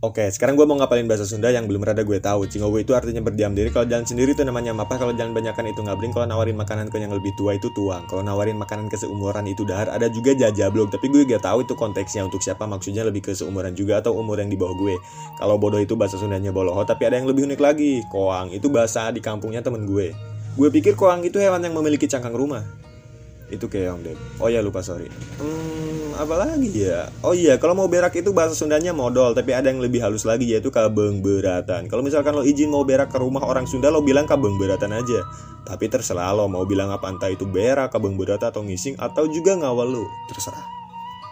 Oke, sekarang gue mau ngapalin bahasa Sunda yang belum rada gue tahu. Cingowo itu artinya berdiam diri. Kalau jalan sendiri itu namanya mapa. Kalau jalan banyakan itu ngabling. Kalau nawarin makanan ke yang lebih tua itu tuang. Kalau nawarin makanan ke seumuran itu dahar. Ada juga jajablog. Tapi gue gak tahu itu konteksnya untuk siapa. Maksudnya lebih ke seumuran juga atau umur yang di bawah gue. Kalau bodoh itu bahasa Sundanya boloho. Tapi ada yang lebih unik lagi. Koang itu bahasa di kampungnya temen gue. Gue pikir koang itu hewan yang memiliki cangkang rumah. Itu keong deh. Oh ya lupa sorry. Hmm, apa lagi ya? Oh iya, kalau mau berak itu bahasa Sundanya modal, tapi ada yang lebih halus lagi yaitu kabeng beratan. Kalau misalkan lo izin mau berak ke rumah orang Sunda lo bilang kabeng beratan aja. Tapi terserah lo mau bilang apa entah itu berak, kabeng beratan atau ngising atau juga ngawal lo, terserah.